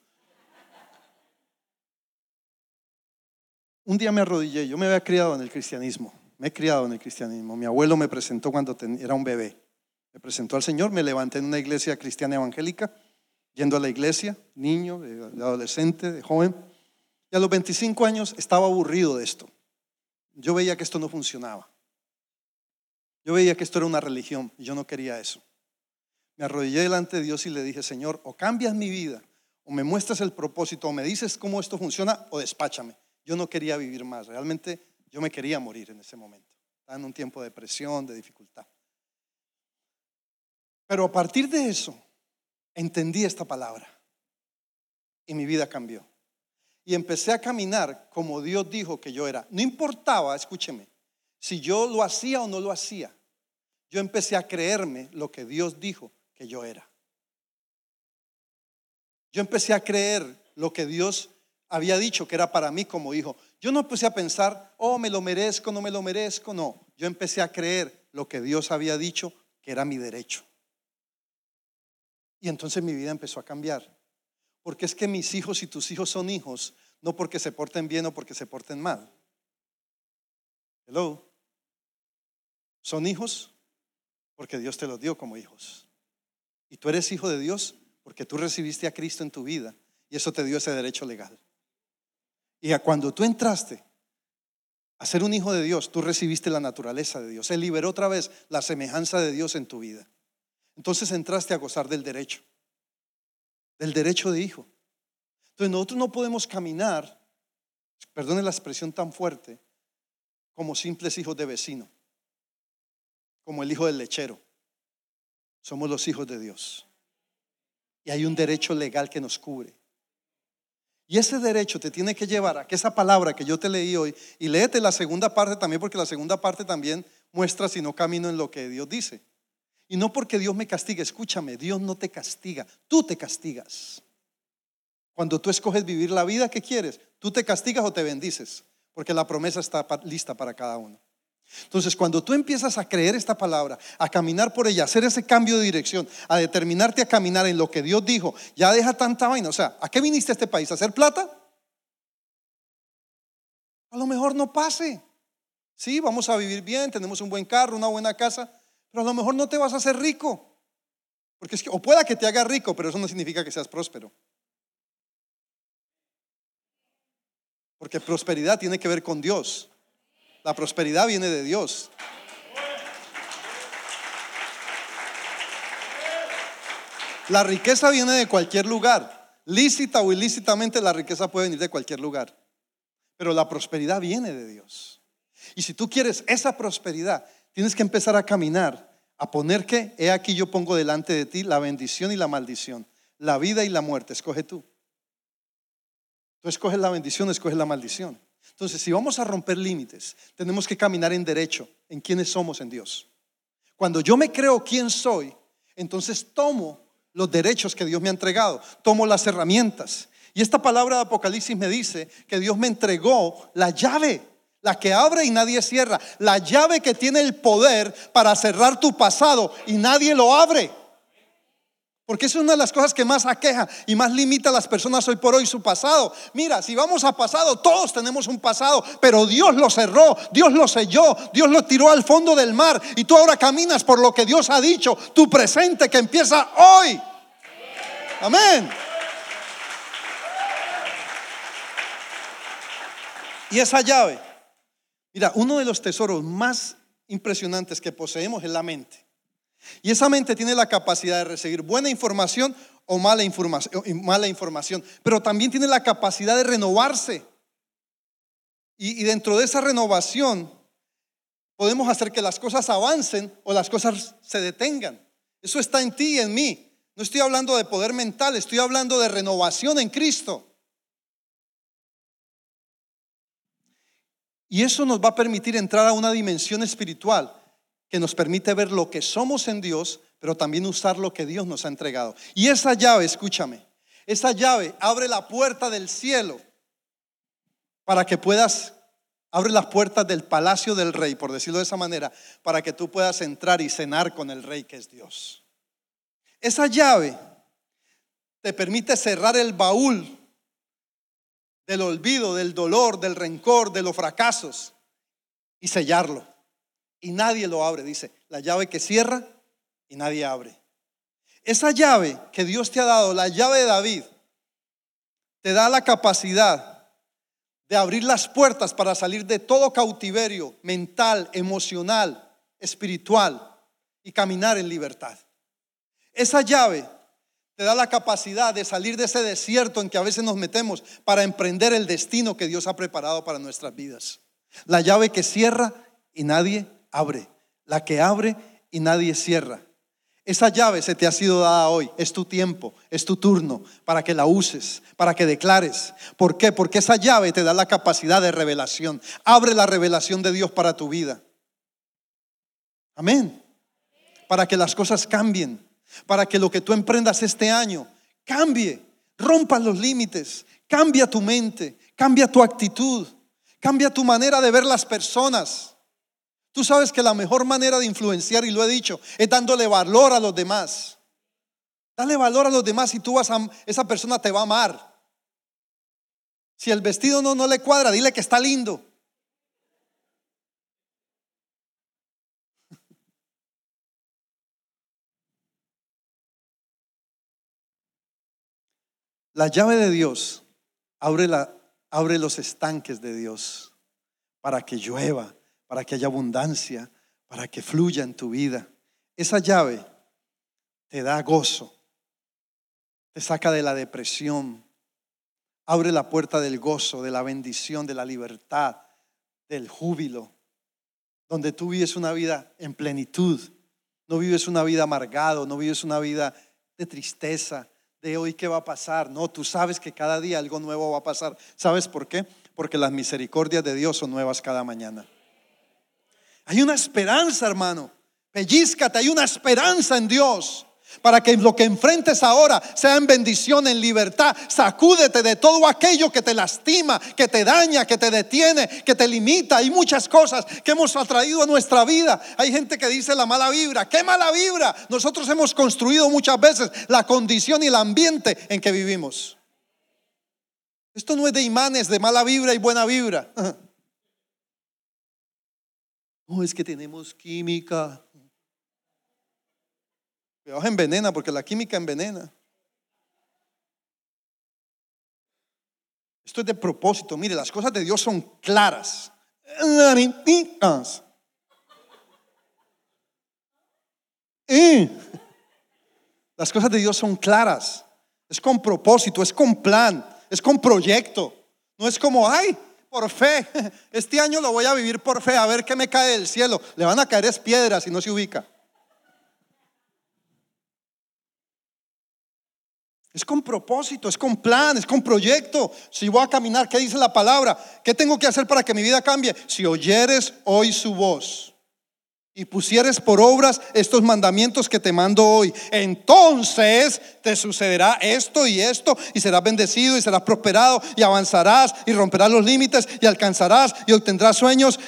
Un día me arrodillé, yo me había criado en el cristianismo, me he criado en el cristianismo. Mi abuelo me presentó cuando era un bebé. Me presentó al Señor, me levanté en una iglesia cristiana evangélica, yendo a la iglesia, niño, de adolescente, de joven. Y a los 25 años estaba aburrido de esto. Yo veía que esto no funcionaba. Yo veía que esto era una religión y yo no quería eso. Me arrodillé delante de Dios y le dije, Señor, o cambias mi vida, o me muestras el propósito, o me dices cómo esto funciona, o despáchame. Yo no quería vivir más. Realmente yo me quería morir en ese momento. Estaba en un tiempo de presión, de dificultad. Pero a partir de eso, entendí esta palabra y mi vida cambió. Y empecé a caminar como Dios dijo que yo era. No importaba, escúcheme, si yo lo hacía o no lo hacía. Yo empecé a creerme lo que Dios dijo que yo era. yo empecé a creer lo que Dios había dicho que era para mí como hijo. Yo no empecé a pensar, oh, me lo merezco, no me lo merezco, no. Yo empecé a creer lo que Dios había dicho que era mi derecho. Y entonces mi vida empezó a cambiar. Porque es que mis hijos y tus hijos son hijos, no porque se porten bien o porque se porten mal. Hello. Son hijos porque Dios te los dio como hijos. Y tú eres hijo de Dios porque tú recibiste a Cristo en tu vida y eso te dio ese derecho legal. Y cuando tú entraste a ser un hijo de Dios, tú recibiste la naturaleza de Dios. Se liberó otra vez la semejanza de Dios en tu vida. Entonces entraste a gozar del derecho, del derecho de hijo. Entonces nosotros no podemos caminar, perdone la expresión tan fuerte, como simples hijos de vecino, como el hijo del lechero. Somos los hijos de Dios. Y hay un derecho legal que nos cubre. Y ese derecho te tiene que llevar a que esa palabra que yo te leí hoy, y léete la segunda parte también, porque la segunda parte también muestra si no camino en lo que Dios dice. Y no porque Dios me castigue, escúchame, Dios no te castiga, tú te castigas. Cuando tú escoges vivir la vida que quieres, tú te castigas o te bendices, porque la promesa está lista para cada uno. Entonces, cuando tú empiezas a creer esta palabra, a caminar por ella, a hacer ese cambio de dirección, a determinarte a caminar en lo que Dios dijo, ya deja tanta vaina. O sea, ¿a qué viniste a este país? ¿A hacer plata? A lo mejor no pase. Sí, vamos a vivir bien, tenemos un buen carro, una buena casa, pero a lo mejor no te vas a hacer rico. Porque es que, o pueda que te haga rico, pero eso no significa que seas próspero. Porque prosperidad tiene que ver con Dios. La prosperidad viene de Dios. La riqueza viene de cualquier lugar. Lícita o ilícitamente la riqueza puede venir de cualquier lugar. Pero la prosperidad viene de Dios. Y si tú quieres esa prosperidad, tienes que empezar a caminar, a poner que, he aquí yo pongo delante de ti la bendición y la maldición, la vida y la muerte, escoge tú. Tú escoges la bendición, escoges la maldición. Entonces, si vamos a romper límites, tenemos que caminar en derecho, en quiénes somos en Dios. Cuando yo me creo quién soy, entonces tomo los derechos que Dios me ha entregado, tomo las herramientas. Y esta palabra de Apocalipsis me dice que Dios me entregó la llave, la que abre y nadie cierra, la llave que tiene el poder para cerrar tu pasado y nadie lo abre. Porque es una de las cosas que más aqueja y más limita a las personas hoy por hoy su pasado. Mira, si vamos a pasado, todos tenemos un pasado, pero Dios lo cerró, Dios lo selló, Dios lo tiró al fondo del mar y tú ahora caminas por lo que Dios ha dicho, tu presente que empieza hoy. Amén. Y esa llave, mira, uno de los tesoros más impresionantes que poseemos es la mente. Y esa mente tiene la capacidad de recibir buena información o mala información, pero también tiene la capacidad de renovarse. Y dentro de esa renovación podemos hacer que las cosas avancen o las cosas se detengan. Eso está en ti y en mí. No estoy hablando de poder mental, estoy hablando de renovación en Cristo. Y eso nos va a permitir entrar a una dimensión espiritual que nos permite ver lo que somos en Dios, pero también usar lo que Dios nos ha entregado. Y esa llave, escúchame, esa llave abre la puerta del cielo para que puedas, abre las puertas del palacio del rey, por decirlo de esa manera, para que tú puedas entrar y cenar con el rey que es Dios. Esa llave te permite cerrar el baúl del olvido, del dolor, del rencor, de los fracasos y sellarlo y nadie lo abre. Dice, la llave que cierra y nadie abre. Esa llave que Dios te ha dado, la llave de David, te da la capacidad de abrir las puertas para salir de todo cautiverio mental, emocional, espiritual y caminar en libertad. Esa llave te da la capacidad de salir de ese desierto en que a veces nos metemos para emprender el destino que Dios ha preparado para nuestras vidas. La llave que cierra y nadie abre, la que abre y nadie cierra. Esa llave se te ha sido dada hoy, es tu tiempo, es tu turno para que la uses, para que declares. ¿Por qué? Porque esa llave te da la capacidad de revelación. Abre la revelación de Dios para tu vida. Amén. Para que las cosas cambien, para que lo que tú emprendas este año cambie. Rompa los límites, cambia tu mente, cambia tu actitud, cambia tu manera de ver las personas. Tú sabes que la mejor manera de influenciar, y lo he dicho, es dándole valor a los demás. Dale valor a los demás y tú vas a, esa persona te va a amar. Si el vestido no, no le cuadra, dile que está lindo. La llave de Dios abre, los estanques de Dios para que llueva, para que haya abundancia, para que fluya en tu vida. Esa llave te da gozo, te saca de la depresión, abre la puerta del gozo, de la bendición, de la libertad, del júbilo, donde tú vives una vida en plenitud, no vives una vida amargado, no vives una vida de tristeza, de hoy qué va a pasar. No, tú sabes que cada día algo nuevo va a pasar. ¿Sabes por qué? Porque las misericordias de Dios son nuevas cada mañana. Hay una esperanza, hermano. Pellízcate, hay una esperanza en Dios. Para que lo que enfrentes ahora sea en bendición, en libertad. Sacúdete de todo aquello que te lastima, que te daña, que te detiene, que te limita. Hay muchas cosas que hemos atraído a nuestra vida. Hay gente que dice la mala vibra. ¿Qué mala vibra? Nosotros hemos construido muchas veces la condición y el ambiente en que vivimos. Esto no es de imanes, de mala vibra y buena vibra. No es que tenemos química. Cuidado, envenena porque la química envenena. Esto es de propósito. Mire, las cosas de Dios son claras. Las cosas de Dios son claras. Es con propósito, es con plan, es con proyecto. No es como, ay, por fe. Este año lo voy a vivir por fe, a ver qué me cae del cielo. Le van a caer es piedras si no se ubica. Es con propósito, es con plan, es con proyecto. Si voy a caminar, ¿qué dice la palabra? ¿Qué tengo que hacer para que mi vida cambie? Si oyeres hoy su voz y pusieres por obras estos mandamientos que te mando hoy, entonces te sucederá esto y esto y serás bendecido y serás prosperado y avanzarás y romperás los límites y alcanzarás y obtendrás sueños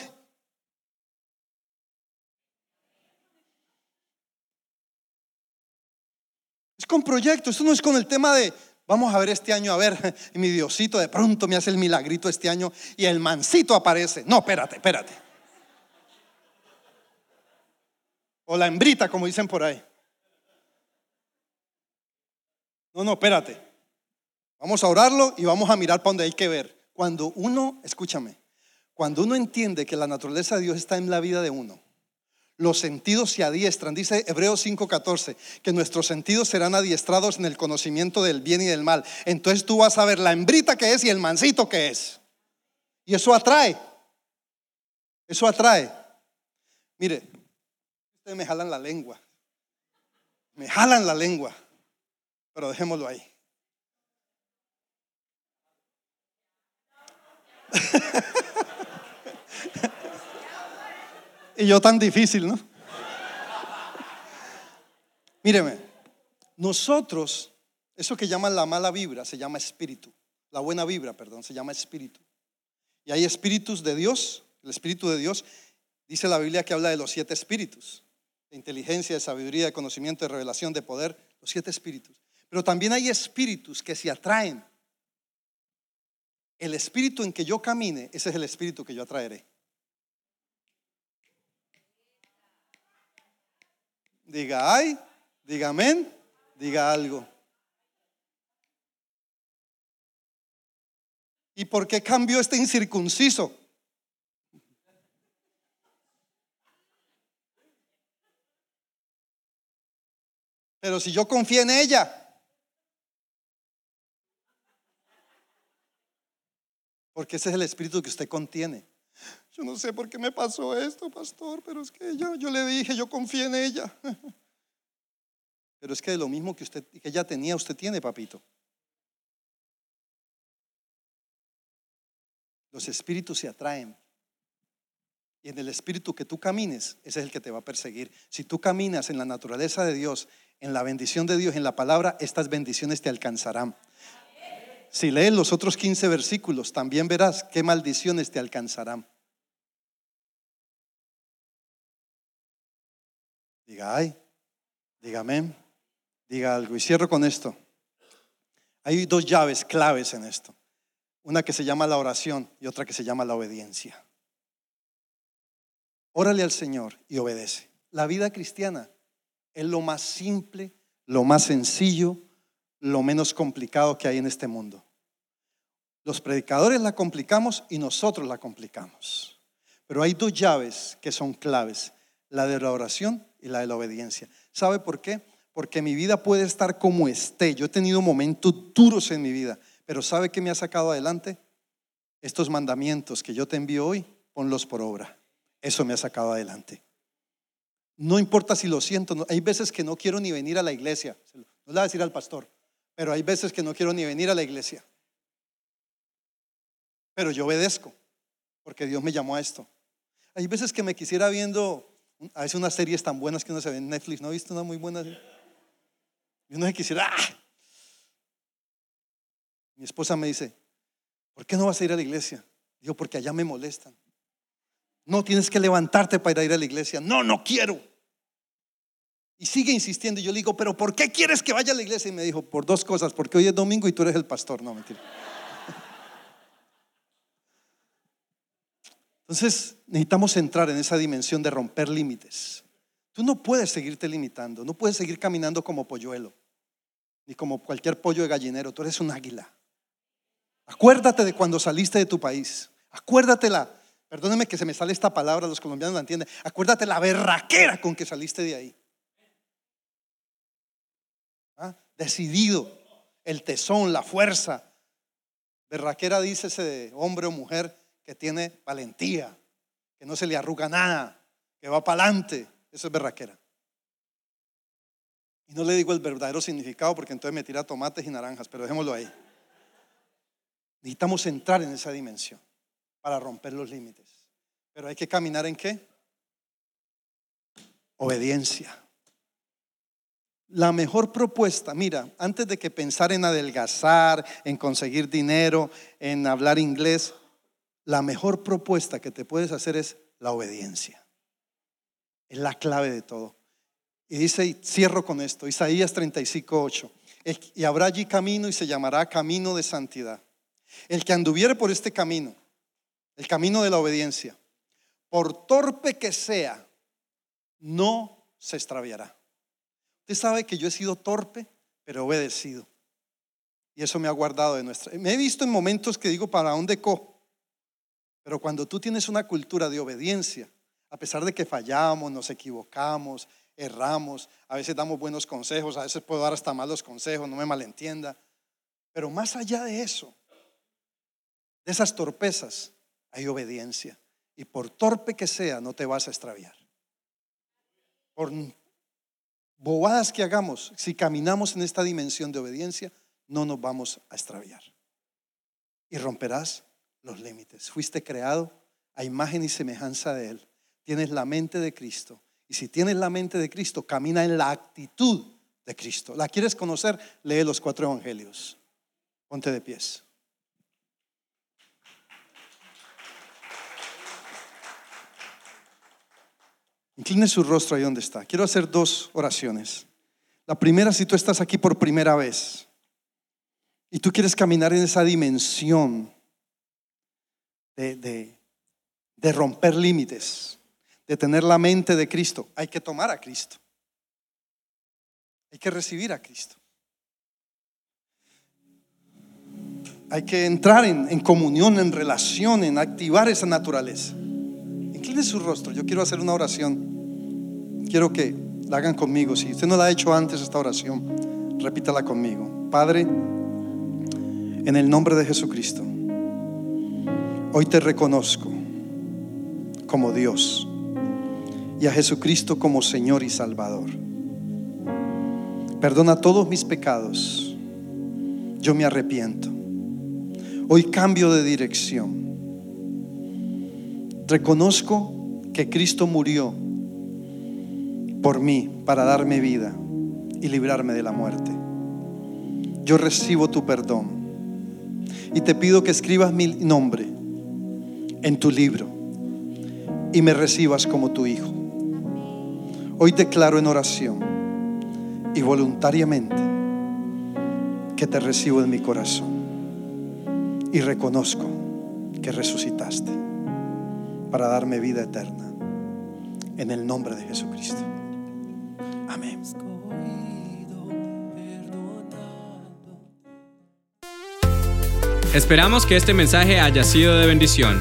con proyectos, esto no es con el tema de, vamos a ver este año, a ver, mi Diosito de pronto me hace el milagrito este año y el mancito aparece. No, espérate, espérate. O la hembrita, como dicen por ahí. No, no, espérate. Vamos a orarlo y vamos a mirar para donde hay que ver. Cuando uno, escúchame, cuando uno entiende que la naturaleza de Dios está en la vida de uno, los sentidos se adiestran. Dice Hebreos 5:14, que nuestros sentidos serán adiestrados en el conocimiento del bien y del mal. Entonces tú vas a ver la hembrita que es y el mancito que es. Y eso atrae. Eso atrae. Mire, ustedes me jalan la lengua. Me jalan la lengua. Pero dejémoslo ahí. Y yo tan difícil, ¿no? Míreme, nosotros, eso que llaman la mala vibra se llama espíritu. La buena vibra, perdón, se llama espíritu. Y hay espíritus de Dios, el espíritu de Dios, dice la Biblia que habla de los siete espíritus, de inteligencia, de sabiduría, de conocimiento, de revelación, de poder, los siete espíritus. Pero también hay espíritus que se atraen. El espíritu en que yo camine, ese es el espíritu que yo atraeré. Diga ay, diga amén, diga algo. ¿Y por qué cambió este incircunciso? Pero si yo confío en ella, porque ese es el espíritu que usted contiene. Yo no sé por qué me pasó esto, pastor, pero es que yo, yo le dije, yo confío en ella. Pero es que lo mismo que usted que ella tenía, usted tiene, papito. Los espíritus se atraen. Y en el espíritu que tú camines, ese es el que te va a perseguir. Si tú caminas en la naturaleza de Dios, en la bendición de Dios, en la palabra, estas bendiciones te alcanzarán. Si lees los otros 15 versículos, también verás qué maldiciones te alcanzarán. Diga, ay, dígame, diga algo. Y cierro con esto. Hay dos llaves claves en esto. Una que se llama la oración y otra que se llama la obediencia. Órale al Señor y obedece. La vida cristiana es lo más simple, lo más sencillo, lo menos complicado que hay en este mundo. Los predicadores la complicamos y nosotros la complicamos. Pero hay dos llaves que son claves, la de la oración y la de la obediencia. ¿Sabe por qué? Porque mi vida puede estar como esté. Yo he tenido momentos duros en mi vida, pero ¿sabe qué me ha sacado adelante? Estos mandamientos que yo te envío hoy, ponlos por obra. Eso me ha sacado adelante. No importa si lo siento, hay veces que no quiero ni venir a la iglesia. No le voy a decir al pastor, pero hay veces que no quiero ni venir a la iglesia. Pero yo obedezco, porque Dios me llamó a esto. Hay veces que me quisiera viendo, a veces unas series tan buenas que uno se ve en Netflix, ¿no he visto una muy buena? Y uno se quisiera, ¡ah! Mi esposa me dice, ¿por qué no vas a ir a la iglesia? Digo, porque allá me molestan. No, tienes que levantarte para ir a la iglesia. No, no quiero. Y sigue insistiendo. Y yo le digo, pero ¿por qué quieres que vaya a la iglesia? Y me dijo, por dos cosas, porque hoy es domingo y tú eres el pastor. No, mentira. Entonces necesitamos entrar en esa dimensión de romper límites. Tú no puedes seguirte limitando, no puedes seguir caminando como polluelo, ni como cualquier pollo de gallinero, tú eres un águila. Acuérdate de cuando saliste de tu país, acuérdate la, perdóneme que se me sale esta palabra, los colombianos la entienden, acuérdate la berraquera con que saliste de ahí. decidido, el tesón, la fuerza. Berraquera dice ese hombre o mujer que tiene valentía, que no se le arruga nada, que va para adelante. Eso es berraquera. Y no le digo el verdadero significado porque entonces me tira tomates y naranjas, pero dejémoslo ahí. Necesitamos entrar en esa dimensión para romper los límites. Pero hay que caminar en qué? Obediencia. La mejor propuesta, mira, antes de que pensar en adelgazar, en conseguir dinero, en hablar inglés, la mejor propuesta que te puedes hacer es la obediencia. Es la clave de todo. Y dice, y cierro con esto, Isaías 35, 8. Y habrá allí camino y se llamará camino de santidad. El que anduviere por este camino, el camino de la obediencia, por torpe que sea, no se extraviará. Usted sabe que yo he sido torpe, pero obedecido. Y eso me ha guardado de nuestra. Me he visto en momentos que digo, ¿para dónde co? Pero cuando tú tienes una cultura de obediencia, a pesar de que fallamos, nos equivocamos, erramos, a veces damos buenos consejos, a veces puedo dar hasta malos consejos, no me malentienda. Pero más allá de eso, de esas torpezas, hay obediencia. Y por torpe que sea, no te vas a extraviar. Por bobadas que hagamos, si caminamos en esta dimensión de obediencia, no nos vamos a extraviar. Y romperás los límites. Fuiste creado a imagen y semejanza de Él. Tienes la mente de Cristo. Y si tienes la mente de Cristo, camina en la actitud de Cristo. ¿La quieres conocer? Lee los cuatro evangelios. Ponte de pies. Incline su rostro ahí donde está. Quiero hacer dos oraciones. La primera, si tú estás aquí por primera vez y tú quieres caminar en esa dimensión de, de romper límites, de tener la mente de Cristo, hay que tomar a Cristo. Hay que recibir a Cristo. Hay que entrar en, en, comunión, en relación, en activar esa naturaleza. Incline su rostro. Yo quiero hacer una oración. Quiero que la hagan conmigo. Si usted no la ha hecho antes esta oración, repítala conmigo. Padre, en el nombre de Jesucristo, hoy te reconozco como Dios y a Jesucristo como Señor y Salvador. Perdona todos mis pecados. Yo me arrepiento. Hoy cambio de dirección. Reconozco que Cristo murió por mí para darme vida y librarme de la muerte. Yo recibo tu perdón y te pido que escribas mi nombre en tu libro y me recibas como tu hijo. Hoy declaro en oración y voluntariamente que te recibo en mi corazón y reconozco que resucitaste para darme vida eterna en el nombre de Jesucristo. Amén. Esperamos que este mensaje haya sido de bendición.